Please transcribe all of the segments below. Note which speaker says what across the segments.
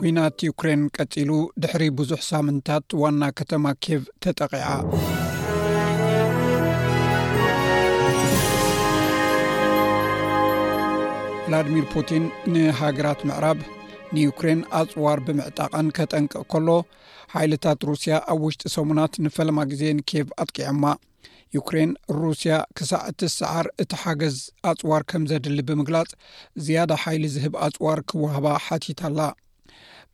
Speaker 1: ኲናት ዩክሬን ቀጺሉ ድሕሪ ብዙሕ ሳምንታት ዋና ከተማ ኬቭ ተጠቒዓ ቭላድሚር ፑቲን ንሃገራት ምዕራብ ንዩክሬን ኣጽዋር ብምዕጣቐን ከጠንቅቕ ከሎ ሓይልታት ሩስያ ኣብ ውሽጢ ሰሙናት ንፈለማ ግዜ ንኬቭ ኣጥቂዖማ ዩክሬን ሩስያ ክሳዕ እትሰዓር እቲ ሓገዝ ኣፅዋር ከም ዘድሊ ብምግላፅ ዝያዳ ሓይሊ ዝህብ ኣፅዋር ክወሃባ ሓቲት ኣላ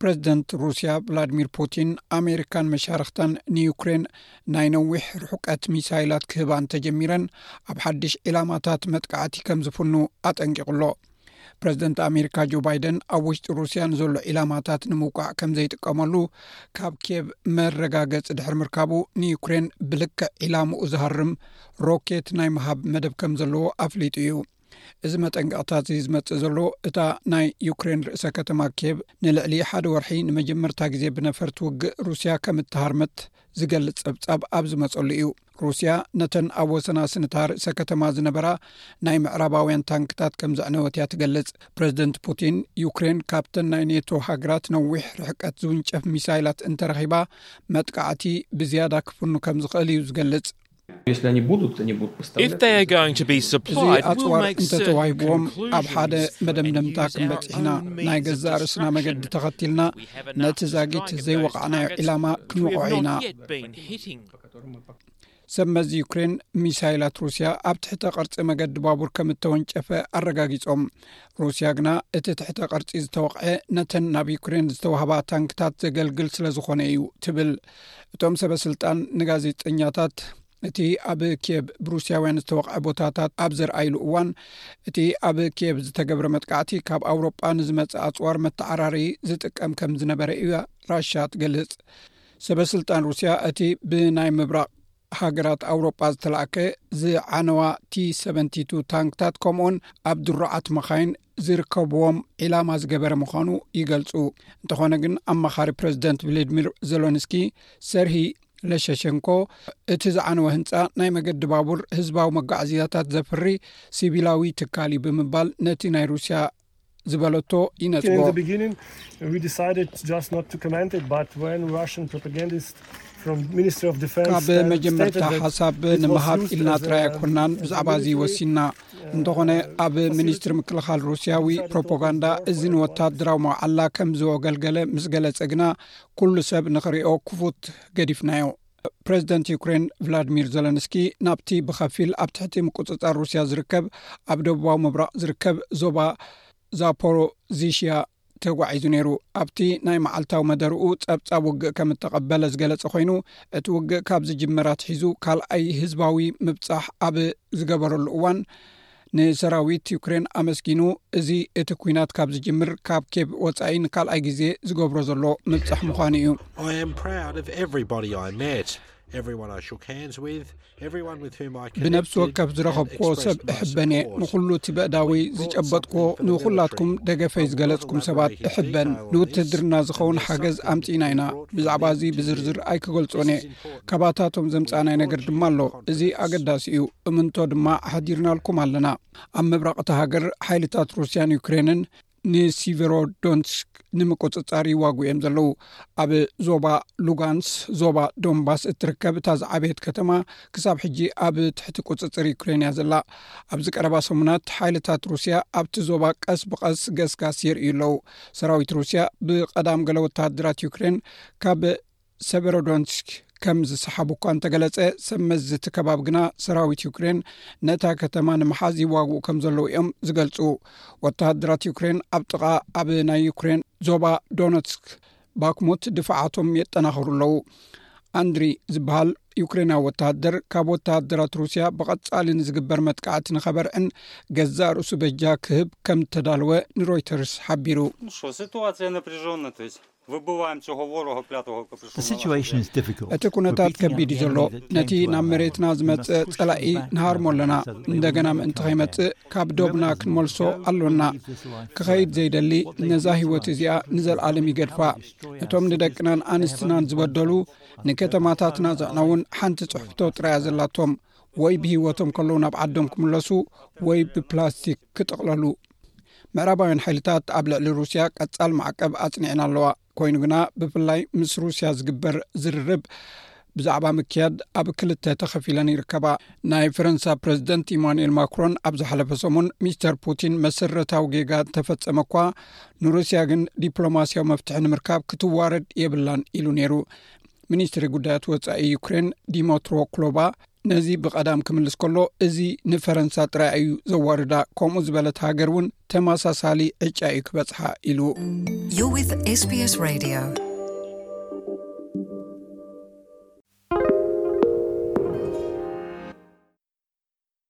Speaker 1: ፕረዚደንት ሩስያ ቭላድሚር ፑቲን ኣሜሪካን መሻርክታን ንዩክሬን ናይ ነዊሕ ርሑቀት ሚሳይላት ክህባ እንተጀሚረን ኣብ ሓድሽ ዒላማታት መጥቃዕቲ ከም ዝፍኑ ኣጠንቂቁ ኣሎ ፕረዚደንት ኣሜሪካ ጆ ባይደን ኣብ ውሽጢ ሩስያ ንዘሎ ዒላማታት ንምውቃዕ ከም ዘይጥቀመሉ ካብ ኬብ መረጋገፂ ድሕሪ ምርካቡ ንዩክሬን ብልክዕ ዒላምኡ ዝሃርም ሮኬት ናይ ምሃብ መደብ ከም ዘለዎ ኣፍሊጡ እዩ እዚ መጠንቀቕታት እዚ ዝመፅእ ዘሎ እታ ናይ ዩክሬን ርእሰ ከተማ ኬብ ንልዕሊ ሓደ ወርሒ ንመጀመርታ ግዜ ብነፈርቲ ውግእ ሩስያ ከም እተሃርመት ዝገልጽ ጸብጻብ ኣብ ዝመጸሉ እዩ ሩስያ ነተን ኣብ ወሰናስንታ ርእሰ ከተማ ዝነበራ ናይ ምዕራባውያን ታንክታት ከም ዘዕነወት እያ ትገልጽ ፕረዚደንት ፑቲን ዩክሬን ካብተን ናይ ኔቶ ሃገራት ነዊሕ ርሕቀት ዝውንጨፍ ሚሳይላት እንተረኺባ መጥቃዕቲ ብዝያዳ ክፍኑ ከም ዝኽእል እዩ ዝገልጽ
Speaker 2: እዚ
Speaker 1: ኣፅዋር እንተተዋሂብዎም ኣብ ሓደ መደምደምታ ክንበፅሕ ኢና ናይ ገዛእ ርእስና መገዲ ተኸቲልና ነቲ ዛጊት ዘይወቓዕናዮ ዒላማ ክንወቕዖ ኢና ሰብ መዚ ዩክሬን ሚሳይላት ሩስያ ኣብ ትሕተ ቅርፂ መገዲ ባቡር ከም እተወንጨፈ ኣረጋጊፆም ሩስያ ግና እቲ ትሕተ ቅርፂ ዝተወቕዐ ነተን ናብ ዩክሬን ዝተዋህባ ታንክታት ዘገልግል ስለ ዝኾነ እዩ ትብል እቶም ሰበ ስልጣን ንጋዜጠኛታት እቲ ኣብ ኬብ ብሩስያውያን ዝተወቕዐ ቦታታት ኣብ ዘርኣይሉ እዋን እቲ ኣብ ኬብ ዝተገብረ መጥቃዕቲ ካብ ኣውሮጳ ንዝመፅ ኣፅዋር መተዓራሪ ዝጥቀም ከም ዝነበረ እያ ራሻ ትገልፅ ሰበ ስልጣን ሩስያ እቲ ብናይ ምብራቕ ሃገራት ኣውሮጳ ዝተላእከ ዝዓነዋ ቲ ሰቨንቲቱ ታንክታት ከምኡኡን ኣብ ድሩዓት መኻይን ዝርከብዎም ዒላማ ዝገበረ ምዃኑ ይገልፁ እንተኾነ ግን ኣማኻሪ ፕረዚደንት ቭላድሚር ዘሎንስኪ ሰርሂ ለሸሸንኮ እቲ ዝዓነወ ህንፃ ናይ መገዲ ባቡር ህዝባዊ መጋዕዝያታት ዘፍሪ ሲቪላዊ ትካል እዩ ብምባል ነቲ ናይ ሩስያ ዝበለቶ ይነጽጎ። ካብ መጀመርታ ሓሳብ ንምሃብ ኢልና ጥራይ ኣይኮናን ብዛዕባ እዚ ወሲንና እንተኾነ ኣብ ሚኒስትሪ ምክልኻል ሩስያዊ ፕሮፓጋንዳ እዚ ንወታደራዊ መውዓላ ከም ዘወገልገለ ምስ ገለጸ ግና ኩሉ ሰብ ንኽሪኦ ክፉት ገዲፍናዮ። ፕረዚደንት ዩክሬን ቭላድሚር ዘለንስኪ ናብቲ ብከፊል ኣብ ትሕቲ ምቁፅፃር ሩስያ ዝርከብ ኣብ ደቡባዊ ምብራቅ ዝርከብ ዞባ ዛፖሮዚሽያ ተጓዒዙ ነይሩ ኣብቲ ናይ መዓልታዊ መደርኡ ፀብፃብ ውግእ ከም እተቐበለ ዝገለፀ ኮይኑ እቲ ውግእ ካብ ዝጅመራት ሒዙ ካልኣይ ህዝባዊ ምብፃሕ ኣብ ዝገበረሉ እዋን ንሰራዊት ዩክሬን ኣመስጊኑ እዚ እቲ ኩናት ካብ ዝጅምር ካብ ኬብ ወፃኢ ንካልኣይ ግዜ ዝገብሮ ዘሎ ምብፃሕ ምዃኑ እዩ ብነብሲ ወከፍ ዝረኸብክዎ ሰብ እሕበን እየ ንኩሉ እቲ በእዳወይ ዝጨበጥክዎ ንኩላትኩም ደገፈይ ዝገለፅኩም ሰባት እሕበን ንውትህድርና ዝኸውን ሓገዝ ኣምፅእና ኢና ብዛዕባ እዚ ብዝርዝር ኣይክገልፆን እየ ካባታቶም ዘምፃእናይ ነገር ድማ ኣሎ እዚ ኣገዳሲ እዩ እምንቶ ድማ ሓዲርናልኩም ኣለና ኣብ ምብራቅ እቲ ሃገር ሓይልታት ሩስያን ዩክሬንን ንሲቨሮዶንስ ንምቁፅፃር ይዋጉ እዮም ዘለዉ ኣብ ዞባ ሉጋንስ ዞባ ዶንባስ እትርከብ እታ ዝዓበየት ከተማ ክሳብ ሕጂ ኣብ ትሕቲ ቁፅፅር ዩክሬን እያ ዘላ ኣብዚ ቀረባ ሰሙናት ሓይልታት ሩስያ ኣብቲ ዞባ ቀስ ብቀስ ገስጋስ የርእዩ ኣለዉ ሰራዊት ሩስያ ብቀዳም ገለ ወተሃደራት ዩክሬን ካብ ሰበሮዶንስክ ከም ዝሰሓቡ እኳ እንተገለጸ ሰብ መዚ እቲ ከባቢ ግና ሰራዊት ዩክሬን ነታ ከተማ ንምሓዝ ይዋግኡ ከም ዘለዉ እዮም ዝገልጹ ወተሃደራት ዩክሬን ኣብ ጥቓ ኣብ ናይ ዩክሬን ዞባ ዶነትስክ ባክሞት ድፋዓቶም የጠናኽሩ ኣለዉ ኣንድሪ ዝበሃል ዩክሬናዊ ወተሃደር ካብ ወተሃደራት ሩስያ ብቐጻሊ ንዝግበር መጥቃዕቲ ንኸበርዕን ገዛእ ርእሱ በጃ ክህብ ከም እተዳለወ ንሮይተርስ ሓቢሩ እቲ ኩነታት ከቢድ እዩ ዘሎ ነቲ ናብ መሬትና ዝመፅእ ፀላኢ ንሃርሞ ኣለና እንደገና ምእንቲ ከይመፅእ ካብ ዶብና ክንመልሶ ኣሎና ክኸይድ ዘይደሊ ነዛ ሂወት እዚኣ ንዘለኣለም ይገድፋ እቶም ንደቅናን ኣንስትናን ዝበደሉ ንከተማታትና ዘዕነውን ሓንቲ ፅሑፍቶ ጥራያ ዘላቶም ወይ ብሂወቶም ከለዉ ናብ ዓዶም ክምለሱ ወይ ብፕላስቲክ ክጥቕለሉ ምዕራባውያን ሓይልታት ኣብ ልዕሊ ሩስያ ቀጻል ማዕቀብ ኣጽኒዕና ኣለዋ ኮይኑ ግና ብፍላይ ምስ ሩስያ ዝግበር ዝርርብ ብዛዕባ ምክያድ ኣብ ክልተ ተኸፊለን ይርከባ ናይ ፈረንሳ ፕረዚደንት ኢማንኤል ማክሮን ኣብ ዝሓለፈ ሰሙን ሚስተር ፑቲን መሰረታዊ ጌጋ እተፈጸመ ኳ ንሩስያ ግን ዲፕሎማስያዊ መፍትሒ ንምርካብ ክትዋረድ የብላን ኢሉ ነይሩ ሚኒስትሪ ጉዳያት ወፃኢ ዩክሬን ዲሞትሮ ክሎባ ነዚ ብቐዳም ክምልስ ከሎ እዚ ንፈረንሳ ጥራይ እዩ ዘዋርዳ ከምኡ ዝበለት ሃገር እውን ተመሳሳሊ ዕጫ እዩ ክበጽሓ ኢሉ